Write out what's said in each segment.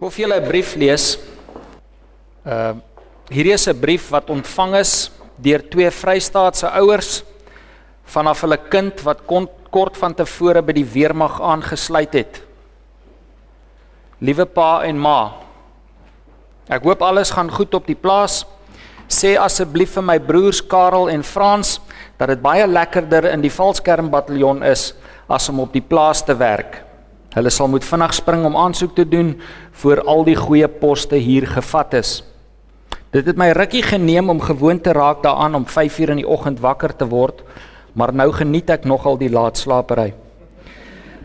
Ek wil vir julle 'n brief lees. Uh hierdie is 'n brief wat ontvang is deur twee Vrystaatse ouers vanaf hulle kind wat kon, kort van tevore by die weermag aangesluit het. Liewe pa en ma. Ek hoop alles gaan goed op die plaas. Sê asseblief vir my broers Karel en Frans dat dit baie lekkerder in die valskermbataljon is as om op die plaas te werk. Hulle sal moet vinnig spring om aansoek te doen voor al die goeie poste hier gevat is. Dit het my rukkie geneem om gewoon te raak daaraan om 5uur in die oggend wakker te word, maar nou geniet ek nogal die laatslapery.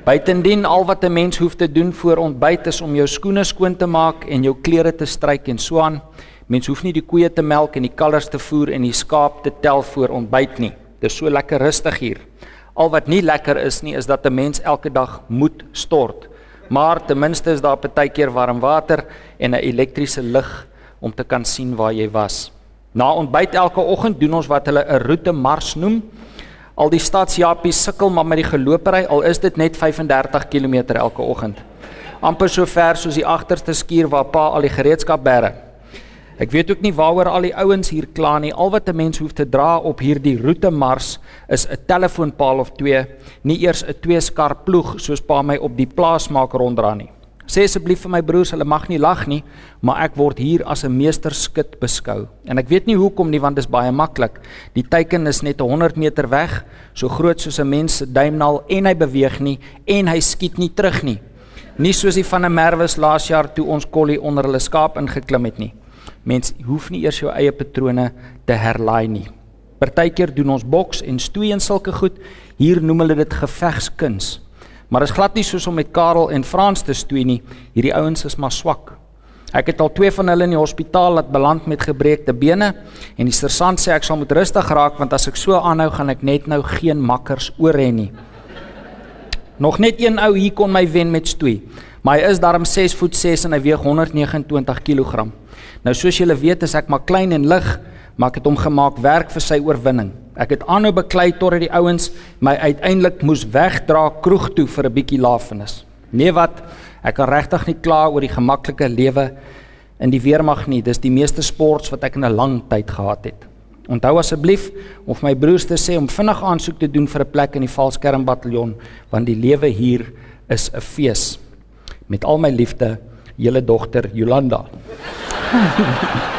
Buitendien al wat 'n mens hoef te doen voor ontbyt is om jou skoene skoon te maak en jou klere te stryk en so aan. Mens hoef nie die koeie te melk en die kalvers te voer en die skaap te tel voor ontbyt nie. Dit is so lekker rustig hier. Al wat nie lekker is nie is dat 'n mens elke dag moet stort. Maar ten minste is daar partykeer warm water en 'n elektriese lig om te kan sien waar jy was. Na ontbyt elke oggend doen ons wat hulle 'n roete mars noem. Al die stadsjapies sukkel maar met die geloopery al is dit net 35 km elke oggend. amper so ver soos die agterste skuur waar pa al die gereedskap bære. Ek weet ook nie waaroor al die ouens hier kla nie. Al wat 'n mens hoef te dra op hierdie roete mars is 'n telefoonpaal of twee, nie eers 'n twee skar ploeg soos pa my op die plaas maak ronddra nie. Sê asseblief vir my broers, hulle mag nie lag nie, maar ek word hier as 'n meesterskit beskou. En ek weet nie hoekom nie want dit is baie maklik. Die teiken is net 100 meter weg, so groot soos 'n mens se duimnaal en hy beweeg nie en hy skiet nie terug nie. Nie soos die van 'n Merwes laas jaar toe ons kollie onder hulle skaap ingeklim het nie. Mens hoef nie eers jou eie patrone te herlaai nie. Partykeer doen ons boks en stoei en sulke goed. Hier noem hulle dit gevegskuns. Maar dit is glad nie soos om met Karel en Frans te stoei nie. Hierdie ouens is maar swak. Ek het al twee van hulle in die hospitaal laat beland met gebreekte bene en die sersant sê ek sal moet rustig raak want as ek so aanhou gaan ek net nou geen makkers oor hê nie. Nog net een ou hier kon my wen met stoei. Maar hy is darm 6 voet 6 en hy weeg 129 kg. Nou soos julle weet, is ek maar klein en lig, maar ek het hom gemaak werk vir sy oorwinning. Ek het aanhou beklei tot die ouens my uiteindelik moes wegdra kroeg toe vir 'n bietjie lafenis. Nee wat, ek kan regtig nie kla oor die gemaklike lewe in die weermag nie. Dis die meeste sports wat ek in 'n lang tyd gehad het. Onthou asseblief of my broers te sê om vinnig aansoek te doen vir 'n plek in die valskermbataljon want die lewe hier is 'n fees. Met al my liefde, julle dogter Jolanda.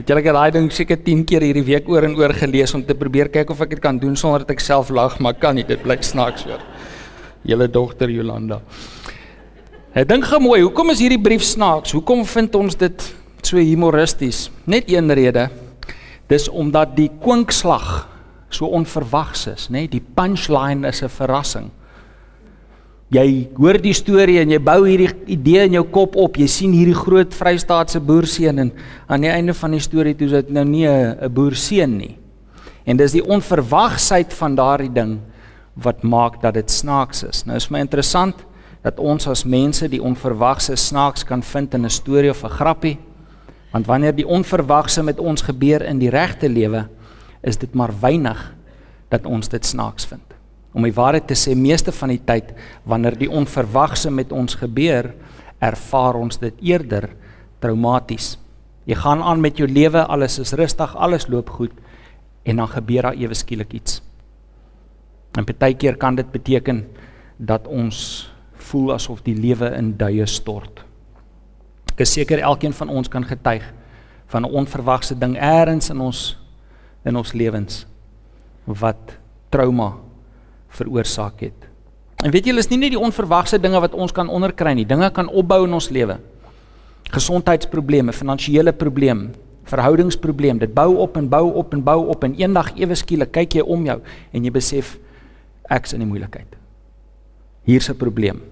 Het jy lekker daai ding seker 10 keer hierdie week oor en oor gelees om te probeer kyk of ek dit kan doen sonder dat ek self lag, maar kan nie, dit bly snaaks hoor. Julle dogter Jolanda. Ek dink gou mooi, hoekom is hierdie brief snaaks? Hoekom vind ons dit so humoristies. Net een rede. Dis omdat die kwinkslag so onverwags is, nê? Die punchline is 'n verrassing. Jy hoor die storie en jy bou hierdie idee in jou kop op. Jy sien hierdie groot Vrystaatse boerseun en aan die einde van die storie toe is dit nou nie 'n boerseun nie. En dis die onverwagsheid van daardie ding wat maak dat dit snaaks is. Nou is my interessant dat ons as mense die onverwagse snaaks kan vind in 'n storie of 'n grappie Want wanneer die onverwagse met ons gebeur in die regte lewe, is dit maar weinig dat ons dit snaaks vind. Om die waarheid te sê, meeste van die tyd wanneer die onverwagse met ons gebeur, ervaar ons dit eerder traumaties. Jy gaan aan met jou lewe, alles is rustig, alles loop goed en dan gebeur daar ewe skielik iets. En baie keer kan dit beteken dat ons voel asof die lewe in duie stort. Ek is seker elkeen van ons kan getuig van 'n onverwagse ding eers in ons in ons lewens wat trauma veroorsaak het. En weet julle, is nie net die onverwagse dinge wat ons kan onderkry nie. Dinge kan opbou in ons lewe. Gesondheidsprobleme, finansiële probleem, verhoudingsprobleem. Dit bou op en bou op en bou op en eendag ewe skielik kyk jy om jou en jy besef ek's in die moeilikheid. Hier's 'n probleem.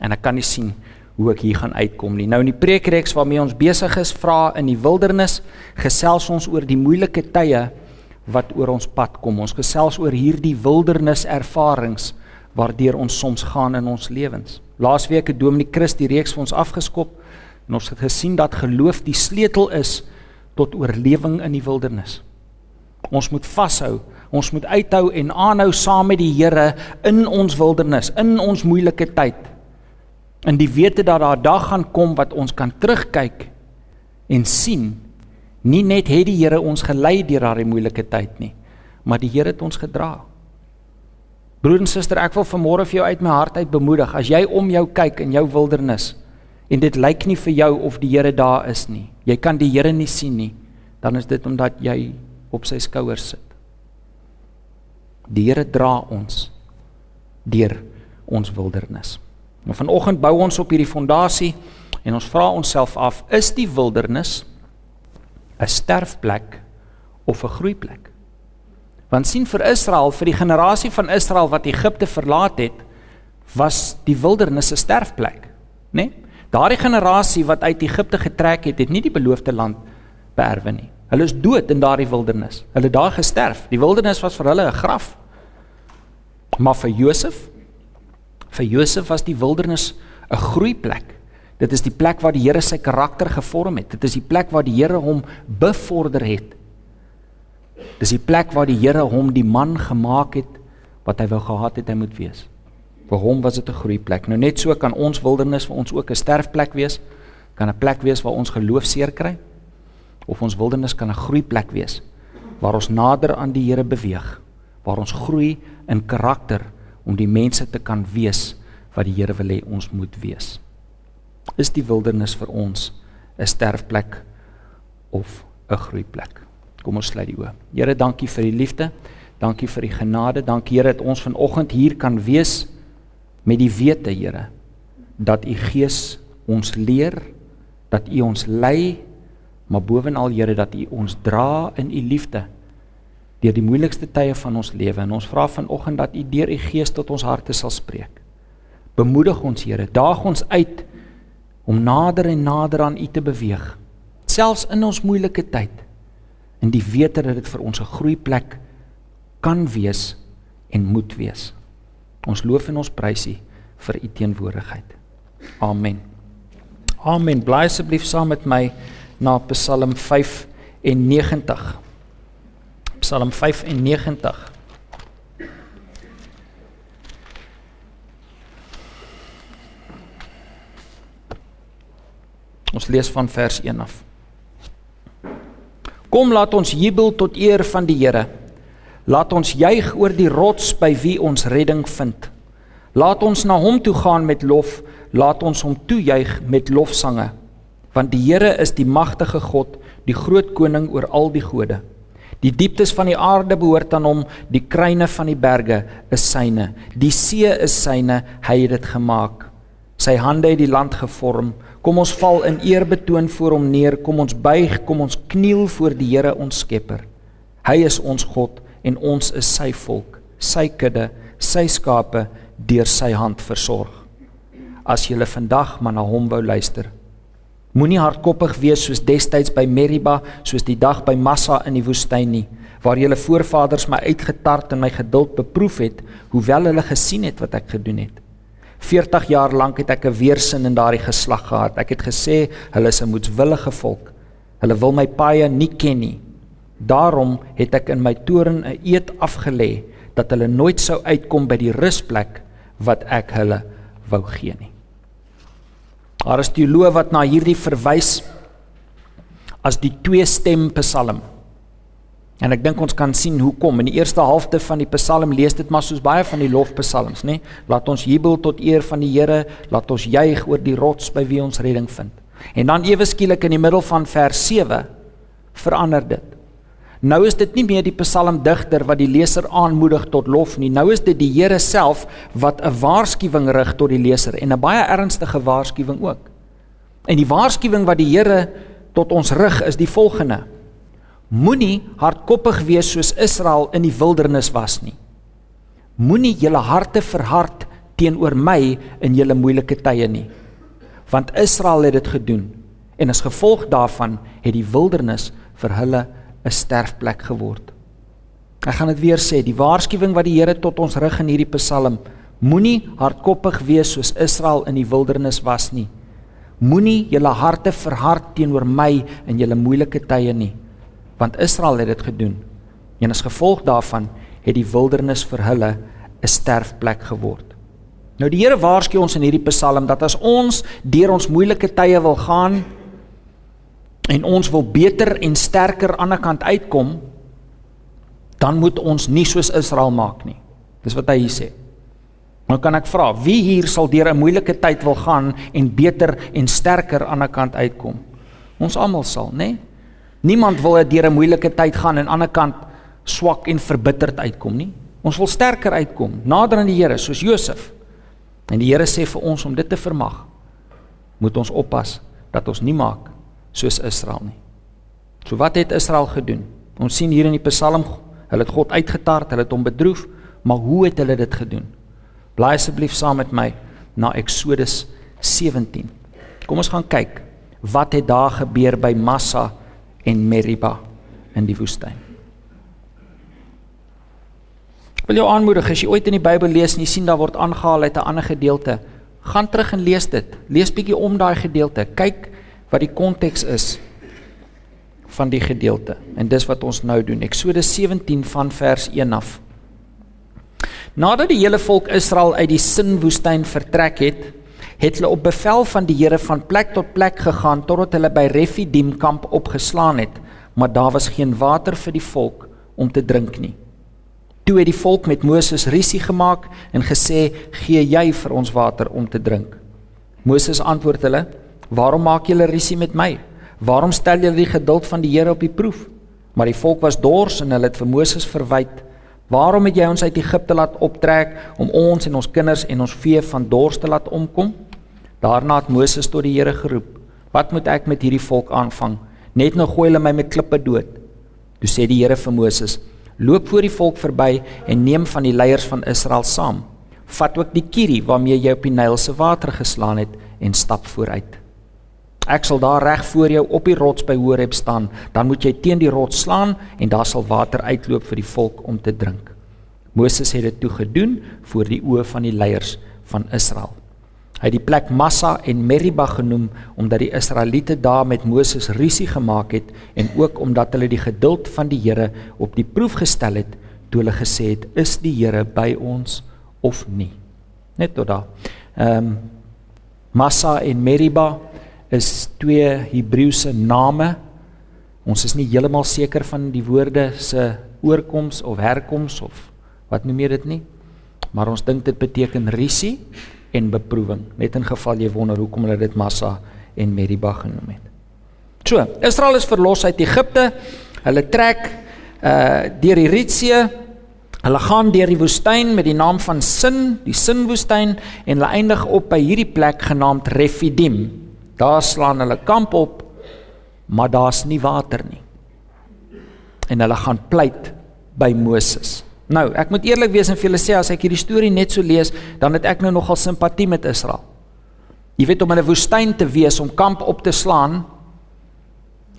En ek kan nie sien hoe ek hier gaan uitkom nie. Nou in die preekreeks waarmee ons besig is, vra in die wildernis, gesels ons oor die moeilike tye wat oor ons pad kom. Ons gesels oor hierdie wildernis ervarings waardeur ons soms gaan in ons lewens. Laasweek het Dominee Christ die reeks vir ons afgeskop en ons het gesien dat geloof die sleutel is tot oorlewing in die wildernis. Ons moet vashou, ons moet uithou en aanhou saam met die Here in ons wildernis, in ons moeilike tyd. In die wete dat daar 'n dag gaan kom wat ons kan terugkyk en sien nie net het die Here ons gelei deur daardie moeilike tyd nie, maar die Here het ons gedra. Broer en suster, ek wil vanmôre vir jou uit my hart uit bemoedig as jy om jou kyk in jou wildernis en dit lyk nie vir jou of die Here daar is nie. Jy kan die Here nie sien nie. Dan is dit omdat jy op sy skouers sit. Die Here dra ons deur ons wildernis. Nou vanoggend bou ons op hierdie fondasie en ons vra onsself af, is die wildernis 'n sterfplek of 'n groeiplek? Want sien vir Israel, vir die generasie van Israel wat Egipte verlaat het, was die wildernis 'n sterfplek, né? Nee? Daardie generasie wat uit Egipte getrek het, het nie die beloofde land beerwe nie. Hulle is dood in daardie wildernis. Hulle het daar gesterf. Die wildernis was vir hulle 'n graf. Maar vir Josef, vir Josef was die wildernis 'n groeiplek. Dit is die plek waar die Here sy karakter gevorm het. Dit is die plek waar die Here hom bevorder het. Dis die plek waar die Here hom die man gemaak het wat hy wou gehad het hy moet wees. Vir hom was dit 'n groeiplek. Nou net so kan ons wildernis vir ons ook 'n sterfplek wees. Kan 'n plek wees waar ons geloof seer kry of ons wildernis kan 'n groeiplek wees waar ons nader aan die Here beweeg, waar ons groei in karakter om die mense te kan wees wat die Here wil hê ons moet wees. Is die wildernis vir ons 'n sterfplek of 'n groeiplek? Kom ons sluit die oë. Here, dankie vir die liefde. Dankie vir die genade. Dankie Here dat ons vanoggend hier kan wees met die wete, Here, dat U Gees ons leer, dat U ons lei maar bovenal Here dat U ons dra in U liefde deur die moeilikste tye van ons lewe en ons vra vanoggend dat U deur U Gees tot ons harte sal spreek. Bemoedig ons Here, daag ons uit om nader en nader aan U te beweeg, selfs in ons moeilike tyd. In die wete dat dit vir ons 'n groeiplek kan wees en moet wees. Ons loof en ons prys U vir U teenwoordigheid. Amen. Amen. Bly asseblief saam met my na Psalm 95. Psalm 95. Ons lees van vers 1 af. Kom laat ons jubel tot eer van die Here. Laat ons juig oor die rots by wie ons redding vind. Laat ons na hom toe gaan met lof, laat ons hom toejuig met lofsange want die Here is die magtige God, die groot koning oor al die gode. Die dieptes van die aarde behoort aan hom, die kruine van die berge is syne. Die see is syne, hy het dit gemaak. Sy hande het die land gevorm. Kom ons val in eerbetoon voor hom neer, kom ons buig, kom ons kniel voor die Here ons Skepper. Hy is ons God en ons is sy volk, sy kudde, sy skape deur sy hand versorg. As jy vandag maar na hom wou luister, Moenie hardkoppig wees soos destyds by Meriba, soos die dag by Massa in die woestyn nie, waar julle voorvaders my uitgetart en my geduld beproef het, hoewel hulle gesien het wat ek gedoen het. 40 jaar lank het ek 'n weersin in daardie geslag gehad. Ek het gesê hulle is 'n moedswillige volk. Hulle wil my paaie nie ken nie. Daarom het ek in my toorn 'n eed afgelê dat hulle nooit sou uitkom by die rusplek wat ek hulle wou gee nie. Daar is teoloë wat na hierdie verwys as die twee stem Psalm. En ek dink ons kan sien hoekom. In die eerste helfte van die Psalm lees dit maar soos baie van die lofpsalms, nê? Laat ons jubel tot eer van die Here, laat ons juig oor die rots by wie ons redding vind. En dan ewe skielik in die middel van vers 7 verander dit. Nou is dit nie meer die psalmdigter wat die leser aanmoedig tot lof nie. Nou is dit die Here self wat 'n waarskuwing rig tot die leser en 'n baie ernstige waarskuwing ook. En die waarskuwing wat die Here tot ons rig is die volgende: Moenie hardkoppig wees soos Israel in die wildernis was nie. Moenie julle harte verhard teenoor my in julle moeilike tye nie. Want Israel het dit gedoen en as gevolg daarvan het die wildernis vir hulle 'n sterfplek geword. Ek gaan dit weer sê, die waarskuwing wat die Here tot ons rig in hierdie Psalm Moenie hardkoppig wees soos Israel in die wildernis was nie. Moenie julle harte verhard teenoor my in julle moeilike tye nie, want Israel het dit gedoen. En as gevolg daarvan het die wildernis vir hulle 'n sterfplek geword. Nou die Here waarsku ons in hierdie Psalm dat as ons deur ons moeilike tye wil gaan en ons wil beter en sterker aan die ander kant uitkom, dan moet ons nie soos Israel maak nie. Dis wat hy hier sê. Nou kan ek vra, wie hier sal deur 'n moeilike tyd wil gaan en beter en sterker aan die ander kant uitkom? Ons almal sal, nê? Nee? Niemand wil deur 'n moeilike tyd gaan en aan die ander kant swak en verbitterd uitkom nie. Ons wil sterker uitkom, nader aan die Here soos Josef. En die Here sê vir ons om dit te vermag, moet ons oppas dat ons nie maak soos Israel nie. So wat het Israel gedoen? Ons sien hier in die Psalm Hulle het God uitgetart, hulle het hom bedroef, maar hoe het hulle dit gedoen? Blaai asseblief saam met my na Eksodus 17. Kom ons gaan kyk wat het daar gebeur by Massa en Meriba in die woestyn. Ek wil jou aanmoedig as jy ooit in die Bybel lees en jy sien daar word aangehaal uit 'n ander gedeelte, gaan terug en lees dit. Lees bietjie om daai gedeelte. Kyk wat die konteks is van die gedeelte. En dis wat ons nou doen. Eksodus 17 van vers 1 af. Nadat die hele volk Israel uit die Sin-woestyn vertrek het, het hulle op bevel van die Here van plek tot plek gegaan totdat hulle by Refidim kamp opgeslaan het, maar daar was geen water vir die volk om te drink nie. Toe het die volk met Moses rusie gemaak en gesê: "Gee jy vir ons water om te drink?" Moses antwoord hulle: "Waarom maak julle rusie met my?" Waarom stel julle die geduld van die Here op die proef? Maar die volk was dors en hulle het vir Moses verwyd. Waarom het jy ons uit Egipte laat optrek om ons en ons kinders en ons vee van dors te laat omkom? Daarna het Moses tot die Here geroep: "Wat moet ek met hierdie volk aanvang? Net nou gooi hulle my met klippe dood." Toe sê die Here vir Moses: "Loop voor die volk verby en neem van die leiers van Israel saam. Vat ook die kierie waarmee jy op die Nyl se water geslaan het en stap vooruit." Ek sal daar reg voor jou op die rots by Horeb staan. Dan moet jy teen die rots slaan en daar sal water uitloop vir die volk om te drink. Moses het dit toe gedoen voor die oë van die leiers van Israel. Hy het die plek Massa en Meriba genoem omdat die Israeliete daar met Moses rusie gemaak het en ook omdat hulle die geduld van die Here op die proef gestel het toe hulle gesê het: "Is die Here by ons of nie?" Net tot daar. Ehm um, Massa en Meriba is twee Hebreëse name. Ons is nie heeltemal seker van die woorde se oorkoms of herkoms of wat noem jy dit nie. Maar ons dink dit beteken risie en beproewing. Net in geval jy wonder hoekom hulle dit Massa en Meriba genoem het. So, Israel is verlos uit Egipte. Hulle trek uh deur die Rietsee. Hulle gaan deur die woestyn met die naam van Sin, die Sinwoestyn en hulle eindig op by hierdie plek genaamd Refidim. Daar slaan hulle kamp op, maar daar's nie water nie. En hulle gaan pleit by Moses. Nou, ek moet eerlik wees en vir julle sê as ek hierdie storie net so lees, dan het ek nou nogal simpatie met Israel. Jy weet om in 'n woestyn te wees om kamp op te slaan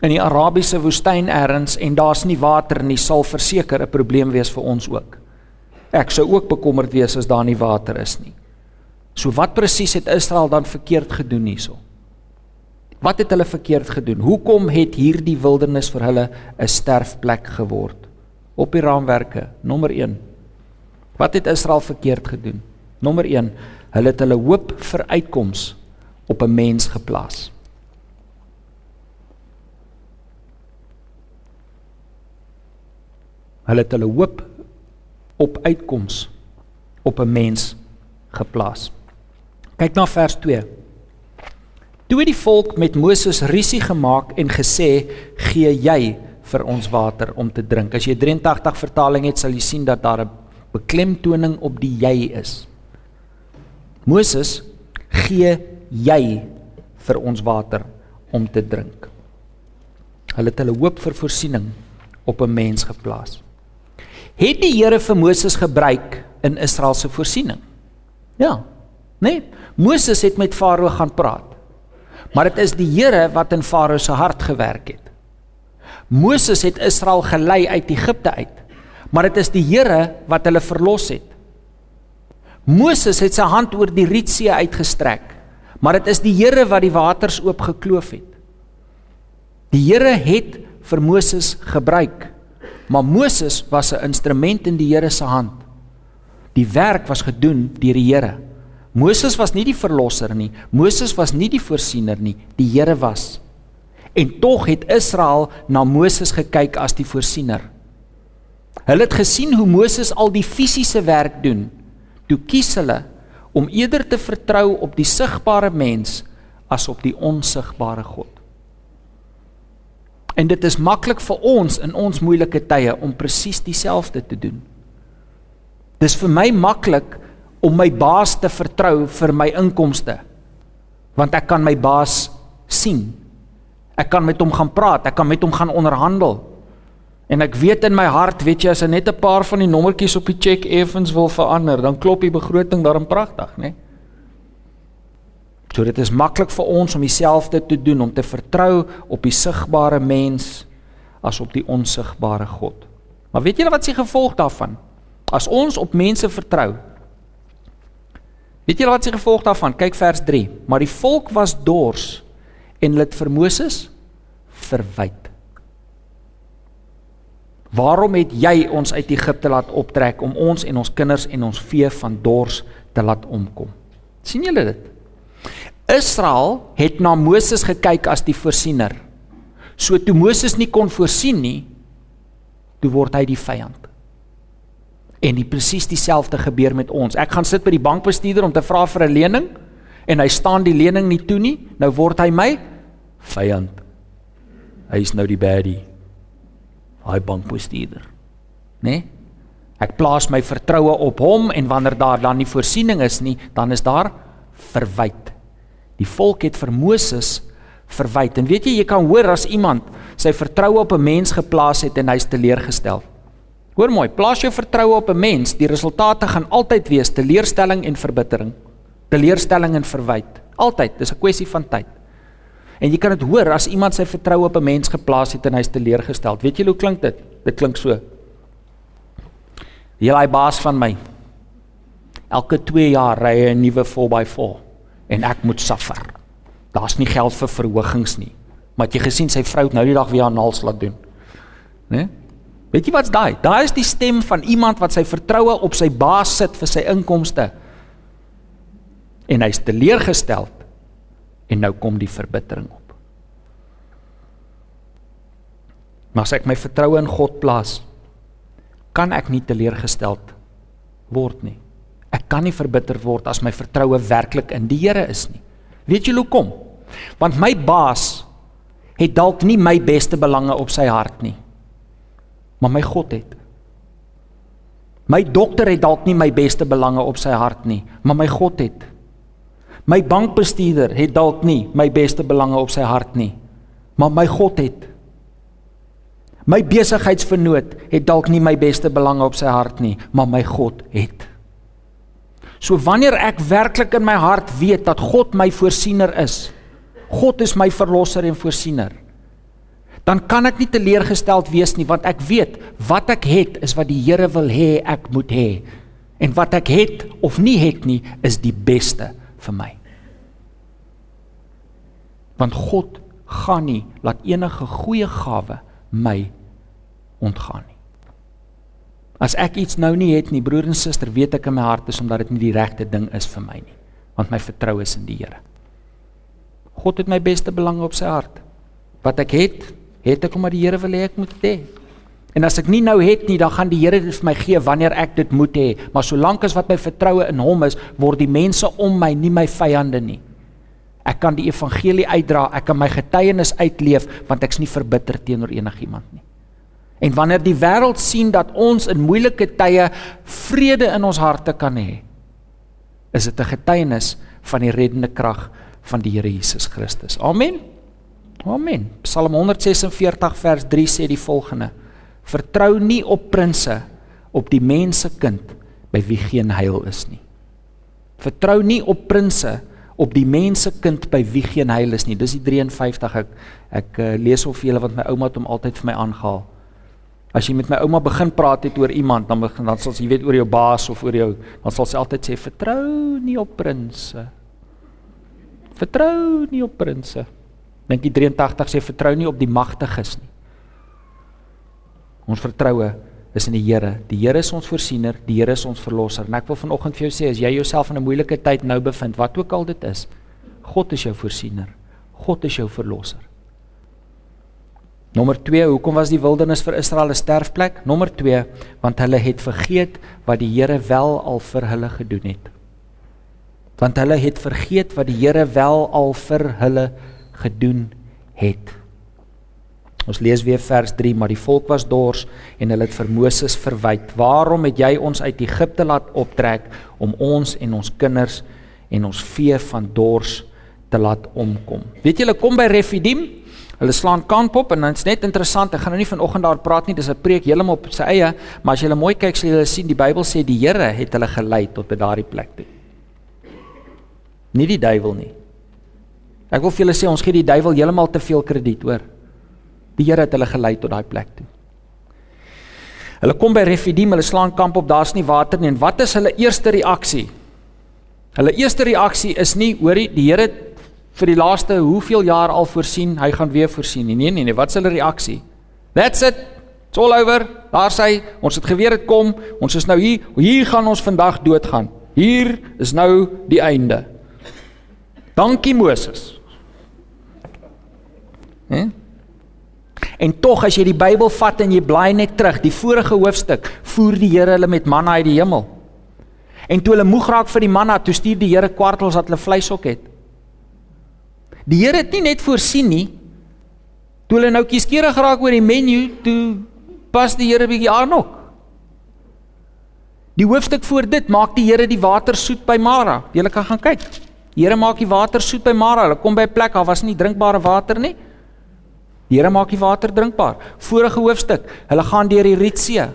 in die Arabiese woestyn elders en daar's nie water nie, sal verseker 'n probleem wees vir ons ook. Ek sou ook bekommerd wees as daar nie water is nie. So wat presies het Israel dan verkeerd gedoen hierso? Wat het hulle verkeerd gedoen? Hoekom het hierdie wildernis vir hulle 'n sterfplek geword? Op die raamwerke, nommer 1. Wat het Israel verkeerd gedoen? Nommer 1, hulle het hulle hoop vir uitkoms op 'n mens geplaas. Hulle het hulle hoop op uitkoms op 'n mens geplaas. Kyk na vers 2. Toe het die volk met Moses rusie gemaak en gesê: "Gee jy vir ons water om te drink?" As jy 83 vertaling het, sal jy sien dat daar 'n beklemtoning op die jy is. Moses, gee jy vir ons water om te drink. Hulle het hulle hoop vir voorsiening op 'n mens geplaas. Het die Here vir Moses gebruik in Israel se voorsiening? Ja. Nee, Moses het met Farao gaan praat. Maar dit is die Here wat in Farao se hart gewerk het. Moses het Israel gelei uit Egipte uit. Maar dit is die Here wat hulle verlos het. Moses het sy hand oor die Rietsee uitgestrek, maar dit is die Here wat die waters oopgekloof het. Die Here het vir Moses gebruik, maar Moses was 'n instrument in die Here se hand. Die werk was gedoen deur die Here. Moses was nie die verlosser nie. Moses was nie die voorsiener nie. Die Here was. En tog het Israel na Moses gekyk as die voorsiener. Hulle het gesien hoe Moses al die fisiese werk doen. Toe kies hulle om eerder te vertrou op die sigbare mens as op die onsigbare God. En dit is maklik vir ons in ons moeilike tye om presies dieselfde te doen. Dis vir my maklik om my baas te vertrou vir my inkomste. Want ek kan my baas sien. Ek kan met hom gaan praat, ek kan met hom gaan onderhandel. En ek weet in my hart, weet jy, as ek net 'n paar van die nommertjies op die cheque effens wil verander, dan klop die begroting daarin pragtig, né? Nee? So dit is maklik vir ons om dieselfde te doen, om te vertrou op die sigbare mens as op die onsigbare God. Maar weet julle wat se gevolg daarvan? As ons op mense vertrou, Weet julle wat se gevolg daarvan? Kyk vers 3. Maar die volk was dors en hulle het vir Moses verwyd. Waarom het jy ons uit Egipte laat optrek om ons en ons kinders en ons vee van dors te laat omkom? sien julle dit? Israel het na Moses gekyk as die voorsiener. So toe Moses nie kon voorsien nie, toe word hy die vyand. En die presies dieselfde gebeur met ons. Ek gaan sit by die bankbestuurder om te vra vir 'n lening en hy staan die lening nie toe nie. Nou word hy my vyand. Hy is nou die baddie. Hy bankbestuurder. Né? Nee? Ek plaas my vertroue op hom en wanneer daar dan nie voorsiening is nie, dan is daar verwyd. Die volk het vir Moses verwyd. En weet jy, jy kan hoor as iemand sy vertroue op 'n mens geplaas het en hy's teleurgestel. Hoor mooi, plaas jou vertroue op 'n mens, die resultate gaan altyd wees teleurstelling en verbittering. Teleurstelling en verwyd. Altyd, dis 'n kwessie van tyd. En jy kan dit hoor as iemand sy vertroue op 'n mens geplaas het en hy's teleurgestel. Weet jy hoe klink dit? Dit klink so. Jy lei baas van my. Elke 2 jaar ry hy 'n nuwe 4x4 en ek moet suffer. Daar's nie geld vir verhogings nie. Maar jy gesien sy vrou het nou die dag weer haar naels laat doen. Né? Nee? Weet jy wat's daai? Daai is die stem van iemand wat sy vertroue op sy baas sit vir sy inkomste. En hy's teleurgestel. En nou kom die verbittering op. Maar as ek my vertroue in God plaas, kan ek nie teleurgestel word nie. Ek kan nie verbitter word as my vertroue werklik in die Here is nie. Weet jy hoekom? Want my baas het dalk nie my beste belange op sy hart nie maar my God het. My dokter het dalk nie my beste belange op sy hart nie, maar my God het. My bankbestuurder het dalk nie my beste belange op sy hart nie, maar my God het. My besigheidsvernoot het dalk nie my beste belange op sy hart nie, maar my God het. So wanneer ek werklik in my hart weet dat God my voorsiener is, God is my verlosser en voorsiener, dan kan ek nie teleurgesteld wees nie want ek weet wat ek het is wat die Here wil hê ek moet hê. En wat ek het of nie het nie is die beste vir my. Want God gaan nie laat enige goeie gawe my ontgaan nie. As ek iets nou nie het nie broer en suster weet ek in my hart is omdat dit nie die regte ding is vir my nie want my vertroue is in die Here. God het my beste belange op sy hart. Wat ek het het ek omdat die Here wil hê ek moet hê. En as ek nie nou het nie, dan gaan die Here dit vir my gee wanneer ek dit moet hê. Maar solank as wat my vertroue in Hom is, word die mense om my nie my vyande nie. Ek kan die evangelie uitdra, ek kan my getuienis uitleef want ek's nie verbitter teenoor enigiemand nie. En wanneer die wêreld sien dat ons in moeilike tye vrede in ons harte kan hê, is dit 'n getuienis van die reddende krag van die Here Jesus Christus. Amen. Amen. Psalm 146 vers 3 sê die volgende: Vertrou nie op prinses op die mensekind by wie geen heil is nie. Vertrou nie op prinses op die mensekind by wie geen heil is nie. Dis die 53 ek ek uh, lees of julle wat my ouma het hom altyd vir my aangehaal. As jy met my ouma begin praat het oor iemand, dan begin dan sal sy weet oor jou baas of oor jou, dan sal sy altyd sê vertrou nie op prinses. Vertrou nie op prinses. Dink die 83 sê vertrou nie op die magtiges nie. Ons vertroue is in die Here. Die Here is ons voorsiener, die Here is ons verlosser. En ek wil vanoggend vir jou sê as jy jouself in 'n moeilike tyd nou bevind, wat ook al dit is, God is jou voorsiener. God is jou verlosser. Nommer 2, hoekom was die wildernis vir Israel 'n sterfplek? Nommer 2, want hulle het vergeet wat die Here wel al vir hulle gedoen het. Want hulle het vergeet wat die Here wel al vir hulle gedoen het. Ons lees weer vers 3, maar die volk was dors en hulle het vir Moses verwyd: "Waarom het jy ons uit Egipte laat optrek om ons en ons kinders en ons vee van dors te laat omkom?" Weet julle, kom by Refidim, Hulle slaan kamp op en dit's net interessant. Ek gaan nou nie vanoggend daar praat nie. Dis 'n preek heeltemal op sy eie, maar as jy mooi kyk, sal jy sien die Bybel sê die Here het hulle gelei tot by daardie plek toe. Nie die duiwel nie. Ek wil vir julle sê ons gee die duiwel heeltemal te veel krediet, hoor. Die Here het hulle gelei tot daai plek toe. Hulle kom by Refidim, hulle slaan kamp op, daar's nie water nie. En wat is hulle eerste reaksie? Hulle eerste reaksie is nie, hoorie, die Here vir die laaste hoeveel jaar al voorsien, hy gaan weer voorsien. Nee nee nee, wat is hulle reaksie? That's it. It's all over. Daar sê ons het geweet dit kom. Ons is nou hier. Hier gaan ons vandag doodgaan. Hier is nou die einde. Dankie Moses. Hè? En tog as jy die Bybel vat en jy blaai net terug, die vorige hoofstuk, voer die Here hulle met manna uit die hemel. En toe hulle moeg raak vir die manna, toe stuur die Here kwartels dat hulle vleis ook het. Die Here het nie net voorsien nie. Toe hulle nou kieskeurig geraak oor die menu, toe pas die Here bietjie aan ook. Die hoofstuk voor dit maak die Here die water soet by Mara. Jy kan gaan kyk. Die Here maak die water soet by Mara. Hulle kom by 'n plek, daar was nie drinkbare water nie. Die Here maak die water drinkbaar. Vorige hoofstuk, hulle gaan deur die Rietsee.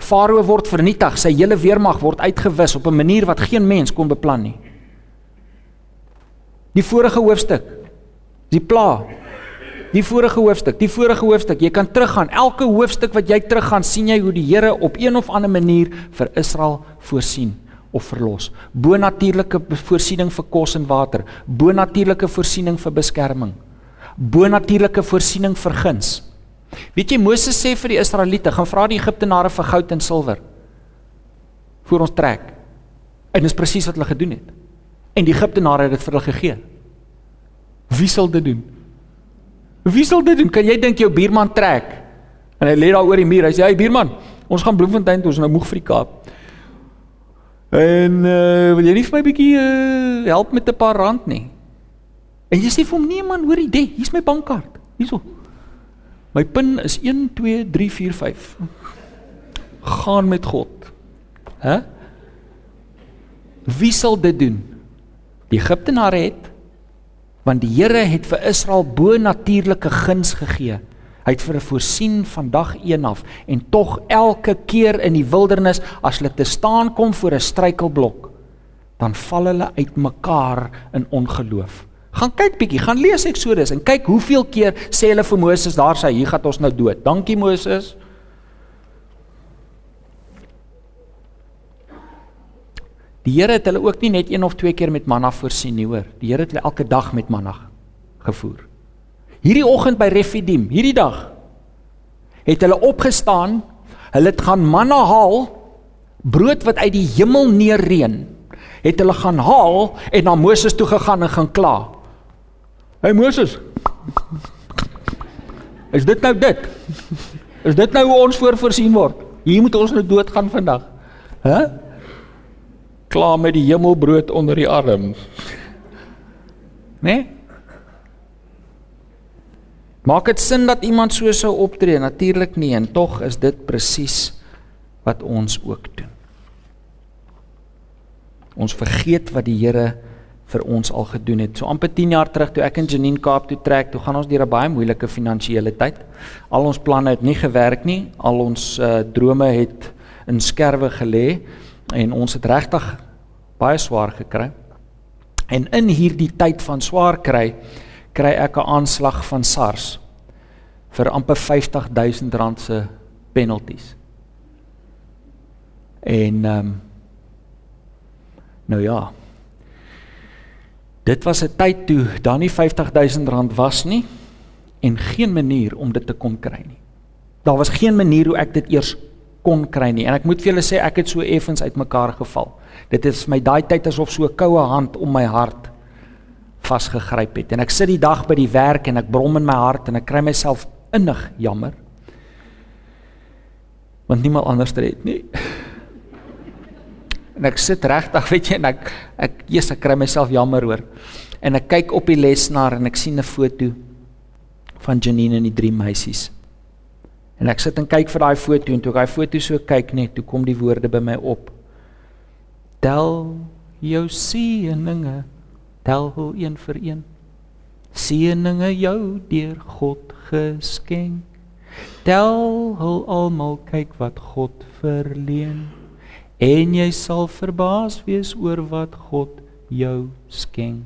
Farao word vernietig, sy hele weermag word uitgewis op 'n manier wat geen mens kon beplan nie. Die vorige hoofstuk. Die pla. Die vorige hoofstuk, die vorige hoofstuk, jy kan teruggaan. Elke hoofstuk wat jy teruggaan, sien jy hoe die Here op een of ander manier vir Israel voorsien of verlos. Bonatuurlike voorsiening vir kos en water, bonatuurlike voorsiening vir beskerming, bonatuurlike voorsiening vir guns. Weet jy Moses sê vir die Israeliete, gaan vra die Egiptenare vir goud en silwer vir ons trek. En dis presies wat hulle gedoen het. En die Egiptenare het dit vir hulle gegee. Wie sal dit doen? Wie sal dit doen? Kan jy dink jou buurman trek? En hy lê daar oor die muur. Hy sê: "Hey buurman, ons gaan Bloemfontein toe, ons nou moeg vir die Kaap." En uh, wil jy nie vir my bietjie uh, help met 'n paar rand nie? En jy sê vir hom: "Nee man, hoor jy, hier's my bankkaart. Hierso. My pin is 1 2 3 4 5. Gaan met God." Hæ? Wie sal dit doen? Die Egiptenare het want die Here het vir Israel bo natuurlike guns gegee. Hy het vir hulle voorsien van dag 1 af en tog elke keer in die wildernis as hulle te staan kom voor 'n struikelblok, dan val hulle uitmekaar in ongeloof. Gaan kyk bietjie, gaan lees Eksodus en kyk hoeveel keer sê hulle vir Moses daar sê hier gaan ons nou dood. Dankie Moses. Die Here het hulle ook nie net een of twee keer met manna voorsien nie, hoor. Die Here het hulle elke dag met manna gevoer. Hierdie oggend by Refidim, hierdie dag het hulle opgestaan. Hulle het gaan manna haal, brood wat uit die hemel neerreën. Het hulle gaan haal en na Moses toe gegaan en gaan kla. Hey Moses. Is dit nou dit? Is dit nou hoe ons voorvoorsien word? Hier moet ons nou doodgaan vandag. Hæ? Huh? klaar met die hemelbrood onder die arm. Né? Nee? Maak dit sin dat iemand so sou optree? Natuurlik nie en tog is dit presies wat ons ook doen. Ons vergeet wat die Here vir ons al gedoen het. So amper 10 jaar terug toe ek in Janine Kaap toe trek, toe gaan ons deur 'n baie moeilike finansiële tyd. Al ons planne het nie gewerk nie, al ons uh, drome het in skerwe gelê en ons het regtig baie swaar gekry. En in hierdie tyd van swaar kry, kry ek 'n aanslag van SARS vir amper 50000 rand se penalties. En ehm um, nou ja. Dit was 'n tyd toe daar nie 50000 rand was nie en geen manier om dit te kon kry nie. Daar was geen manier hoe ek dit eers kon kry nie. En ek moet vir julle sê ek het so effens uitmekaar geval. Dit is my daai tyd asof so 'n koue hand om my hart vasgegryp het. En ek sit die dag by die werk en ek brom in my hart en ek kry myself innig jammer. Want niemand anders het nie. En ek sit regtig, weet jy, en ek ek eers ek kry myself jammer hoor. En ek kyk op die lesenaar en ek sien 'n foto van Janine en die drie meisies. En ek sit en kyk vir daai foto en toe ek daai foto so kyk net, toe kom die woorde by my op. Tel jou seëninge, tel hul een vir een. Seëninge jou deur God geskenk. Tel hul almal kyk wat God verleen en jy sal verbaas wees oor wat God jou skenk.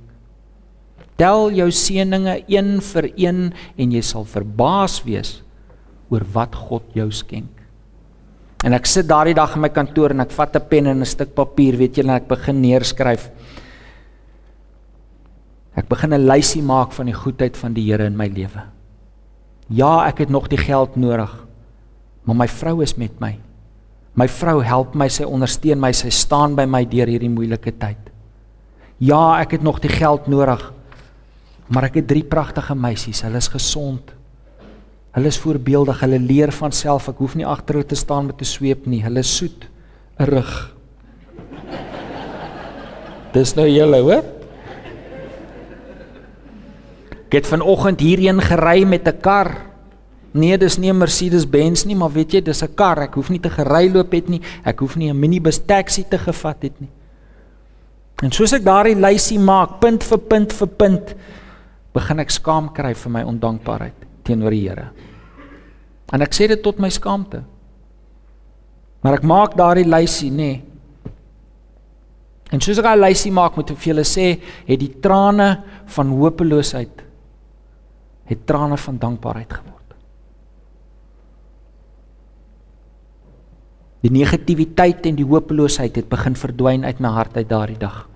Tel jou seëninge een vir een en jy sal verbaas wees oor wat God jou skenk. En ek sit daardie dag in my kantoor en ek vat 'n pen en 'n stuk papier, weet jy, en ek begin neerskryf. Ek begin 'n lysie maak van die goedheid van die Here in my lewe. Ja, ek het nog die geld nodig, maar my vrou is met my. My vrou help my, sy ondersteun my, sy staan by my deur hierdie moeilike tyd. Ja, ek het nog die geld nodig. Maar ek het drie pragtige meisies. Hulle is gesond. Hulle is voorbeeldig. Hulle leer van self. Ek hoef nie agter hulle te staan met 'n sweep nie. Hulle soet, 'n rug. Dis nou julle, hoor? Ek het vanoggend hierheen gery met 'n kar. Nee, dis nie 'n Mercedes-Benz nie, maar weet jy, dis 'n kar. Ek hoef nie te gery loop het nie. Ek hoef nie 'n minibus taxi te gevat het nie. En soos ek daardie lysie maak, punt vir punt vir punt, begin ek skaam kry vir my ondankbaarheid teenoor die Here. En ek sê dit tot my skaamte. Maar ek maak daardie lysie, nê. Nee. En soos ek daai lysie maak, moet ek vir julle sê, het die trane van hopeloosheid het trane van dankbaarheid geword. Die negativiteit en die hopeloosheid het begin verdwyn uit my hart uit daardie dag.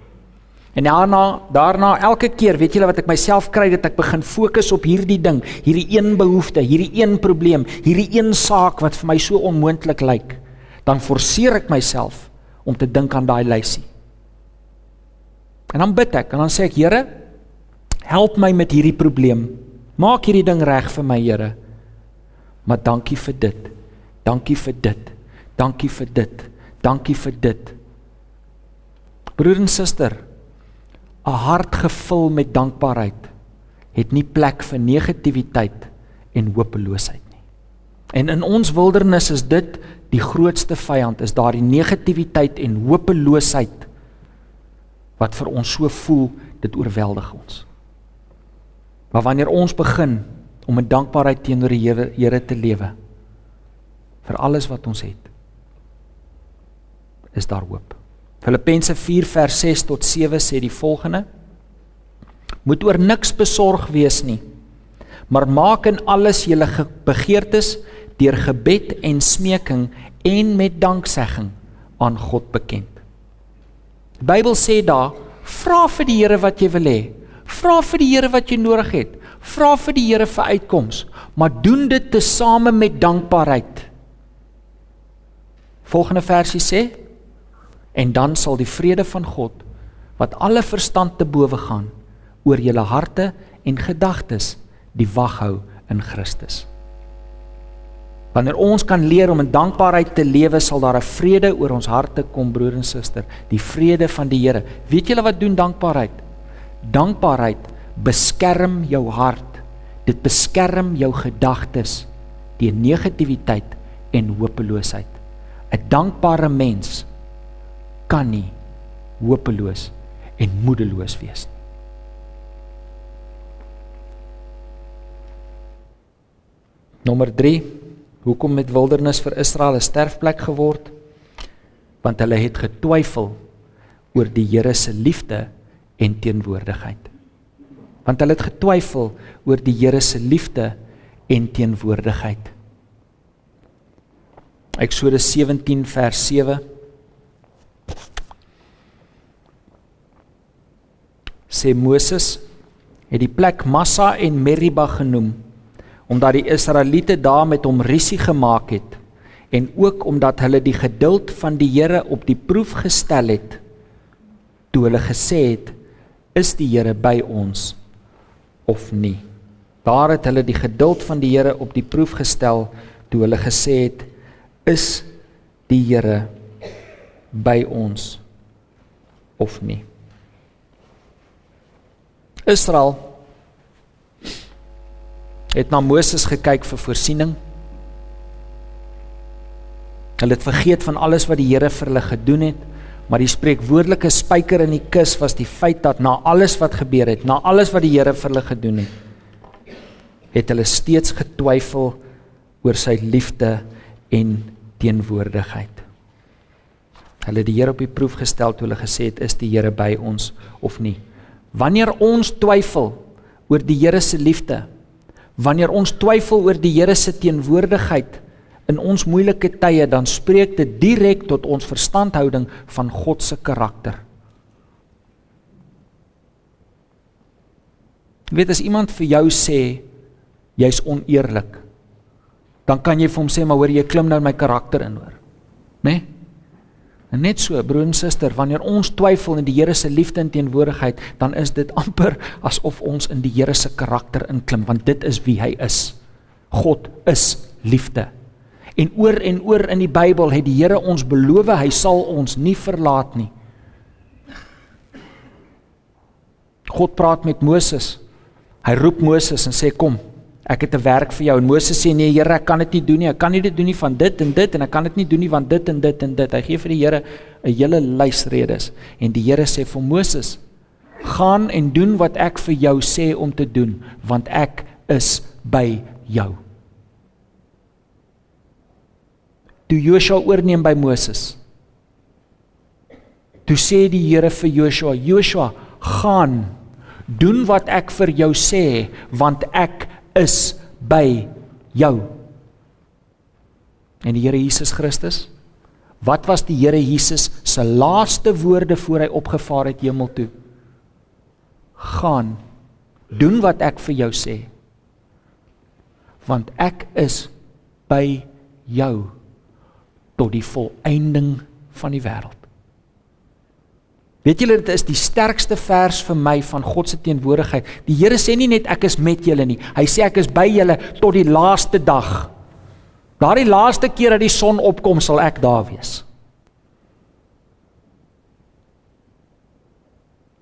En daarna, daarna elke keer, weet julle wat ek myself kry dat ek begin fokus op hierdie ding, hierdie een behoefte, hierdie een probleem, hierdie een saak wat vir my so onmoontlik lyk, dan forceer ek myself om te dink aan daai lysie. En dan bid ek en dan sê ek, Here, help my met hierdie probleem. Maak hierdie ding reg vir my, Here. Maar dankie vir dit. Dankie vir dit. Dankie vir dit. Dankie vir dit. Broer en suster, 'n hart gevul met dankbaarheid het nie plek vir negativiteit en hopeloosheid nie. En in ons wildernis is dit die grootste vyand, is daardie negativiteit en hopeloosheid wat vir ons so voel, dit oorweldig ons. Maar wanneer ons begin om in dankbaarheid teenoor die Here te lewe vir alles wat ons het, is daar hoop. Filippense 4 vers 6 tot 7 sê die volgende: Moet oor niks besorg wees nie, maar maak in alles julle begeertes deur gebed en smeking en met danksegging aan God bekend. Die Bybel sê daar: Vra vir die Here wat jy wil hê. Vra vir die Here wat jy nodig het. Vra vir die Here vir uitkoms, maar doen dit tesame met dankbaarheid. Volgende versie sê: en dan sal die vrede van God wat alle verstand te bowe gaan oor julle harte en gedagtes die wag hou in Christus. Wanneer ons kan leer om in dankbaarheid te lewe, sal daar 'n vrede oor ons harte kom, broer en suster, die vrede van die Here. Weet julle wat doen dankbaarheid? Dankbaarheid beskerm jou hart. Dit beskerm jou gedagtes teen negativiteit en hopeloosheid. 'n Dankbare mens kan nie hopeloos en moedeloos wees nie. Nommer 3. Hoekom het wildernis vir Israel 'n sterfplek geword? Want hulle het getwyfel oor die Here se liefde en teenwoordigheid. Want hulle het getwyfel oor die Here se liefde en teenwoordigheid. Eksodus 17 vers 7 sê Moses het die plek Massa en Meriba genoem omdat die Israeliete daar met hom risie gemaak het en ook omdat hulle die geduld van die Here op die proef gestel het toe hulle gesê het is die Here by ons of nie? Daar het hulle die geduld van die Here op die proef gestel toe hulle gesê het is die Here by ons of nie? Israel het na Moses gekyk vir voorsiening. Hulle het vergeet van alles wat die Here vir hulle gedoen het, maar die spreekwoordelike spyker in die kus was die feit dat na alles wat gebeur het, na alles wat die Here vir hulle gedoen het, het hulle steeds getwyfel oor sy liefde en teenwoordigheid. Hulle het die Here op die proef gestel toe hulle gesê het is die Here by ons of nie. Wanneer ons twyfel oor die Here se liefde, wanneer ons twyfel oor die Here se teenwoordigheid in ons moeilike tye, dan spreek dit direk tot ons verstandhouding van God se karakter. Weet as iemand vir jou sê jy's oneerlik, dan kan jy vir hom sê maar hoor jy klim nou in my karakter in hoor. Né? Nee? En net so, broer en suster, wanneer ons twyfel in die Here se liefde en teenwoordigheid, dan is dit amper asof ons in die Here se karakter inklim, want dit is wie hy is. God is liefde. En oor en oor in die Bybel het die Here ons beloof hy sal ons nie verlaat nie. God praat met Moses. Hy roep Moses en sê kom, Ek het 'n werk vir jou en Moses sê nee Here, ek kan dit nie doen nie. Ek kan nie dit doen nie van dit en dit en ek kan dit nie doen nie van dit en dit en dit. Hy gee vir die Here 'n hele lys redes en die Here sê vir Moses: "Gaan en doen wat ek vir jou sê om te doen, want ek is by jou." Toe Joshua oorneem by Moses. Toe sê die Here vir Joshua: "Joshua, gaan doen wat ek vir jou sê, want ek is by jou. En die Here Jesus Christus, wat was die Here Jesus se laaste woorde voor hy opgevaar het hemel toe? Gaan doen wat ek vir jou sê. Want ek is by jou tot die volëinding van die wêreld. Weet julle dit is die sterkste vers vir my van God se teenwoordigheid. Die Here sê nie net ek is met julle nie. Hy sê ek is by julle tot die laaste dag. Daardie laaste keer dat die son opkom, sal ek daar wees.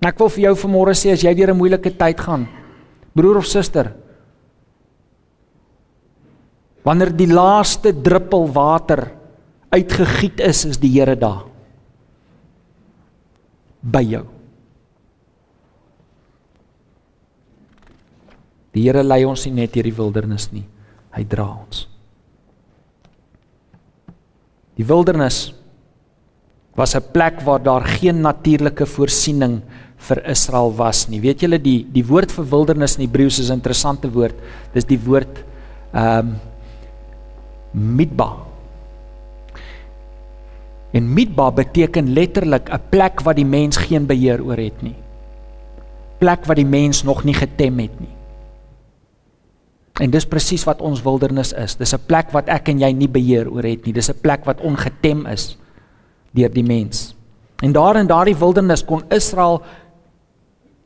Ek wil vir jou vanmôre sê as jy deur 'n moeilike tyd gaan, broer of suster, wanneer die laaste druppel water uitgegiet is, is die Here daar by jou. Die Here lei ons nie net deur die wildernis nie. Hy dra ons. Die wildernis was 'n plek waar daar geen natuurlike voorsiening vir Israel was nie. Weet julle die die woord vir wildernis in Hebreëus is 'n interessante woord. Dis die woord ehm um, midba. En Midba beteken letterlik 'n plek wat die mens geen beheer oor het nie. Plek wat die mens nog nie getem het nie. En dis presies wat ons wildernis is. Dis 'n plek wat ek en jy nie beheer oor het nie. Dis 'n plek wat ongetem is deur die mens. En daar in daardie wildernis kon Israel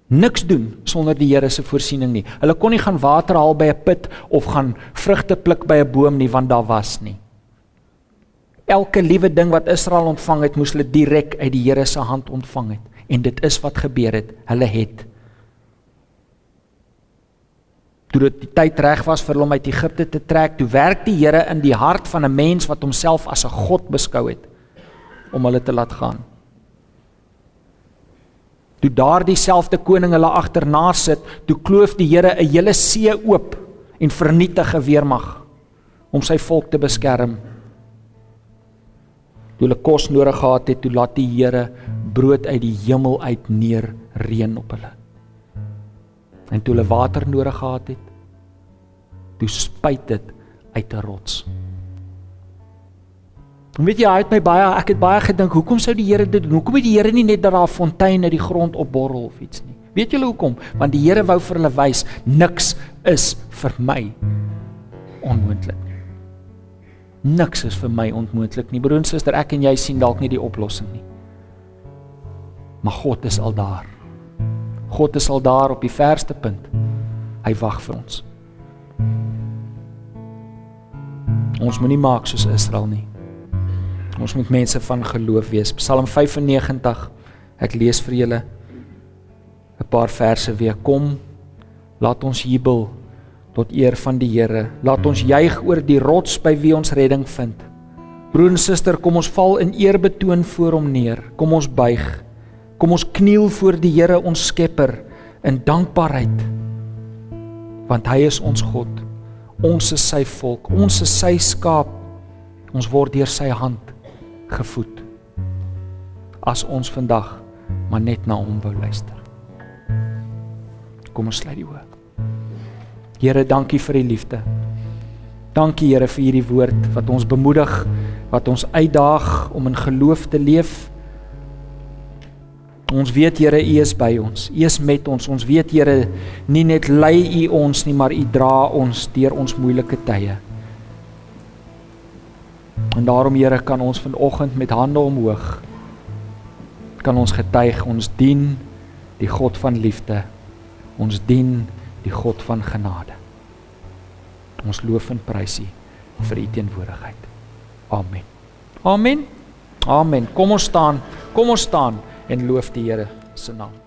niks doen sonder die Here se voorsiening nie. Hulle kon nie gaan water haal by 'n put of gaan vrugte pluk by 'n boom nie want daar was nie. Elke liewe ding wat Israel ontvang het, moes hulle direk uit die Here se hand ontvang het. En dit is wat gebeur het. Hulle het Toe dit die tyd reg was vir hom uit Egipte te trek, toe werk die Here in die hart van 'n mens wat homself as 'n god beskou het om hulle te laat gaan. Toe daardie selfde koning hulle agterna sit, toe kloof die Here 'n hele see oop en vernietig 'n weermag om sy volk te beskerm toe hulle kos nodig gehad het, toe laat die Here brood uit die hemel uit neer reën op hulle. En toe hulle water nodig gehad het, toe spuit dit uit 'n rots. En weet jy, hy het my baie ek het baie gedink, hoekom sou die Here dit doen? Hoekom het die Here nie net dat daar 'n fontein uit die grond opborrel of iets nie? Weet julle hoekom? Want die Here wou vir hulle wys niks is vir my onmoontlik. Niks is vir my onmoontlik nie. Broer en suster, ek en jy sien dalk nie die oplossing nie. Maar God is al daar. God is al daar op die verste punt. Hy wag vir ons. Ons moenie maak soos Israel nie. Ons moet mense van geloof wees. Psalm 95. Ek lees vir julle 'n paar verse weer. Kom, laat ons jubel tot eer van die Here. Laat ons juig oor die rots by wie ons redding vind. Broer en suster, kom ons val in eerbetoon voor hom neer. Kom ons buig. Kom ons kniel voor die Here ons Skepper in dankbaarheid. Want hy is ons God. Ons is sy volk. Ons is sy skaap. Ons word deur sy hand gevoed. As ons vandag maar net na hom wou luister. Kom ons sluit die oë. Here, dankie vir u liefde. Dankie Here vir hierdie woord wat ons bemoedig, wat ons uitdaag om in geloof te leef. Ons weet Here, U is by ons. U is met ons. Ons weet Here, nie net lei U ons nie, maar U dra ons deur ons moeilike tye. En daarom Here kan ons vanoggend met hande omhoog kan ons getuig ons dien die God van liefde. Ons dien die God van genade. Ons loof en prys U vir U teenwoordigheid. Amen. Amen. Amen. Kom ons staan. Kom ons staan en loof die Here se naam.